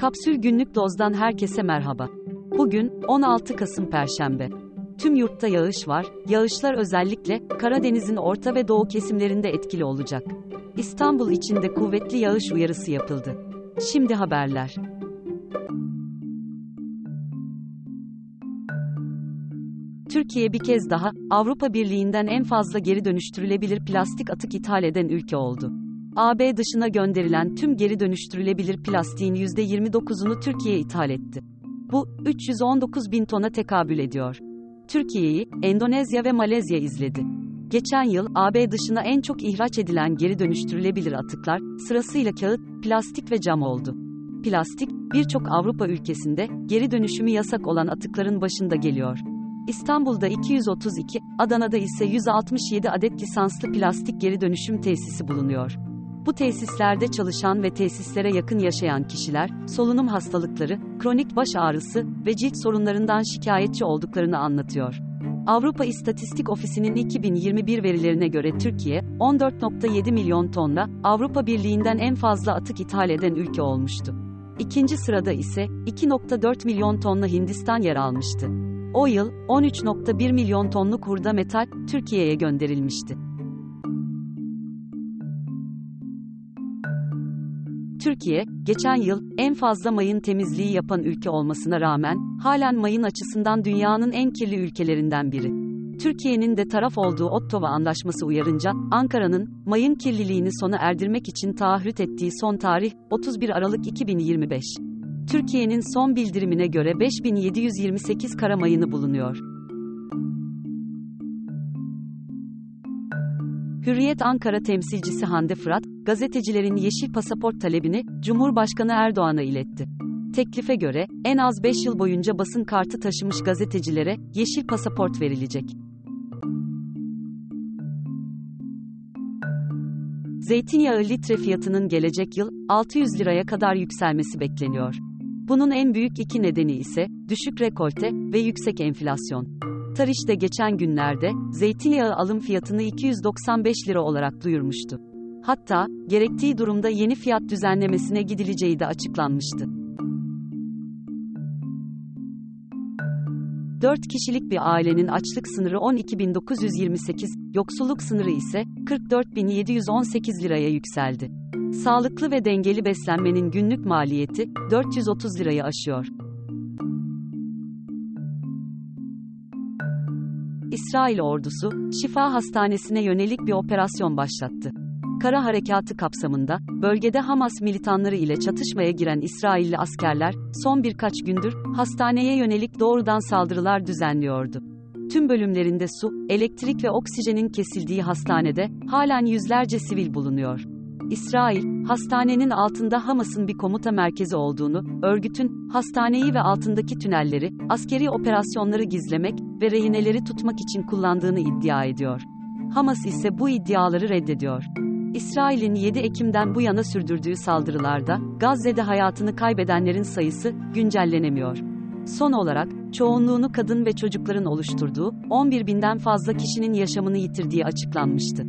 Kapsül Günlük Doz'dan herkese merhaba. Bugün 16 Kasım Perşembe. Tüm yurtta yağış var. Yağışlar özellikle Karadeniz'in orta ve doğu kesimlerinde etkili olacak. İstanbul için de kuvvetli yağış uyarısı yapıldı. Şimdi haberler. Türkiye bir kez daha Avrupa Birliği'nden en fazla geri dönüştürülebilir plastik atık ithal eden ülke oldu. AB dışına gönderilen tüm geri dönüştürülebilir plastiğin %29'unu Türkiye ithal etti. Bu, 319 bin tona tekabül ediyor. Türkiye'yi, Endonezya ve Malezya izledi. Geçen yıl, AB dışına en çok ihraç edilen geri dönüştürülebilir atıklar, sırasıyla kağıt, plastik ve cam oldu. Plastik, birçok Avrupa ülkesinde, geri dönüşümü yasak olan atıkların başında geliyor. İstanbul'da 232, Adana'da ise 167 adet lisanslı plastik geri dönüşüm tesisi bulunuyor. Bu tesislerde çalışan ve tesislere yakın yaşayan kişiler, solunum hastalıkları, kronik baş ağrısı ve cilt sorunlarından şikayetçi olduklarını anlatıyor. Avrupa İstatistik Ofisi'nin 2021 verilerine göre Türkiye, 14.7 milyon tonla Avrupa Birliği'nden en fazla atık ithal eden ülke olmuştu. İkinci sırada ise 2.4 milyon tonla Hindistan yer almıştı. O yıl 13.1 milyon tonluk hurda metal Türkiye'ye gönderilmişti. Türkiye, geçen yıl en fazla mayın temizliği yapan ülke olmasına rağmen halen mayın açısından dünyanın en kirli ülkelerinden biri. Türkiye'nin de taraf olduğu Ottawa Anlaşması uyarınca Ankara'nın mayın kirliliğini sona erdirmek için taahhüt ettiği son tarih 31 Aralık 2025. Türkiye'nin son bildirimine göre 5728 kara mayını bulunuyor. Hürriyet Ankara temsilcisi Hande Fırat, gazetecilerin yeşil pasaport talebini Cumhurbaşkanı Erdoğan'a iletti. Teklife göre en az 5 yıl boyunca basın kartı taşımış gazetecilere yeşil pasaport verilecek. Zeytinyağı litre fiyatının gelecek yıl 600 liraya kadar yükselmesi bekleniyor. Bunun en büyük iki nedeni ise düşük rekolte ve yüksek enflasyon. Tariş'te geçen günlerde zeytinyağı alım fiyatını 295 lira olarak duyurmuştu. Hatta gerektiği durumda yeni fiyat düzenlemesine gidileceği de açıklanmıştı. 4 kişilik bir ailenin açlık sınırı 12.928, yoksulluk sınırı ise 44.718 liraya yükseldi. Sağlıklı ve dengeli beslenmenin günlük maliyeti 430 lirayı aşıyor. İsrail ordusu, Şifa Hastanesi'ne yönelik bir operasyon başlattı. Kara harekatı kapsamında, bölgede Hamas militanları ile çatışmaya giren İsrailli askerler, son birkaç gündür, hastaneye yönelik doğrudan saldırılar düzenliyordu. Tüm bölümlerinde su, elektrik ve oksijenin kesildiği hastanede, halen yüzlerce sivil bulunuyor. İsrail, hastanenin altında Hamas'ın bir komuta merkezi olduğunu, örgütün, hastaneyi ve altındaki tünelleri, askeri operasyonları gizlemek ve rehineleri tutmak için kullandığını iddia ediyor. Hamas ise bu iddiaları reddediyor. İsrail'in 7 Ekim'den bu yana sürdürdüğü saldırılarda, Gazze'de hayatını kaybedenlerin sayısı, güncellenemiyor. Son olarak, çoğunluğunu kadın ve çocukların oluşturduğu, 11 binden fazla kişinin yaşamını yitirdiği açıklanmıştı.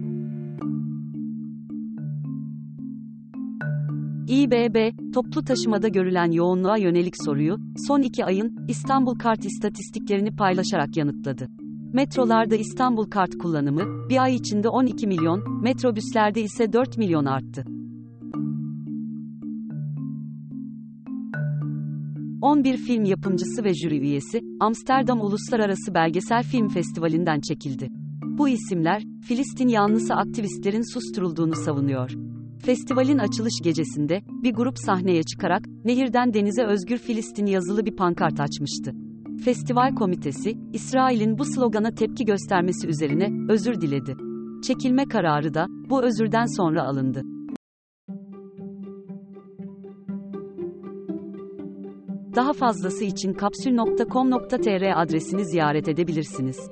İBB, toplu taşımada görülen yoğunluğa yönelik soruyu, son iki ayın İstanbul Kart istatistiklerini paylaşarak yanıtladı. Metrolarda İstanbul Kart kullanımı, bir ay içinde 12 milyon, metrobüslerde ise 4 milyon arttı. 11 film yapımcısı ve jüri üyesi, Amsterdam Uluslararası Belgesel Film Festivali'nden çekildi. Bu isimler, Filistin yanlısı aktivistlerin susturulduğunu savunuyor. Festivalin açılış gecesinde, bir grup sahneye çıkarak, nehirden denize özgür Filistin yazılı bir pankart açmıştı. Festival komitesi, İsrail'in bu slogana tepki göstermesi üzerine, özür diledi. Çekilme kararı da, bu özürden sonra alındı. Daha fazlası için kapsül.com.tr adresini ziyaret edebilirsiniz.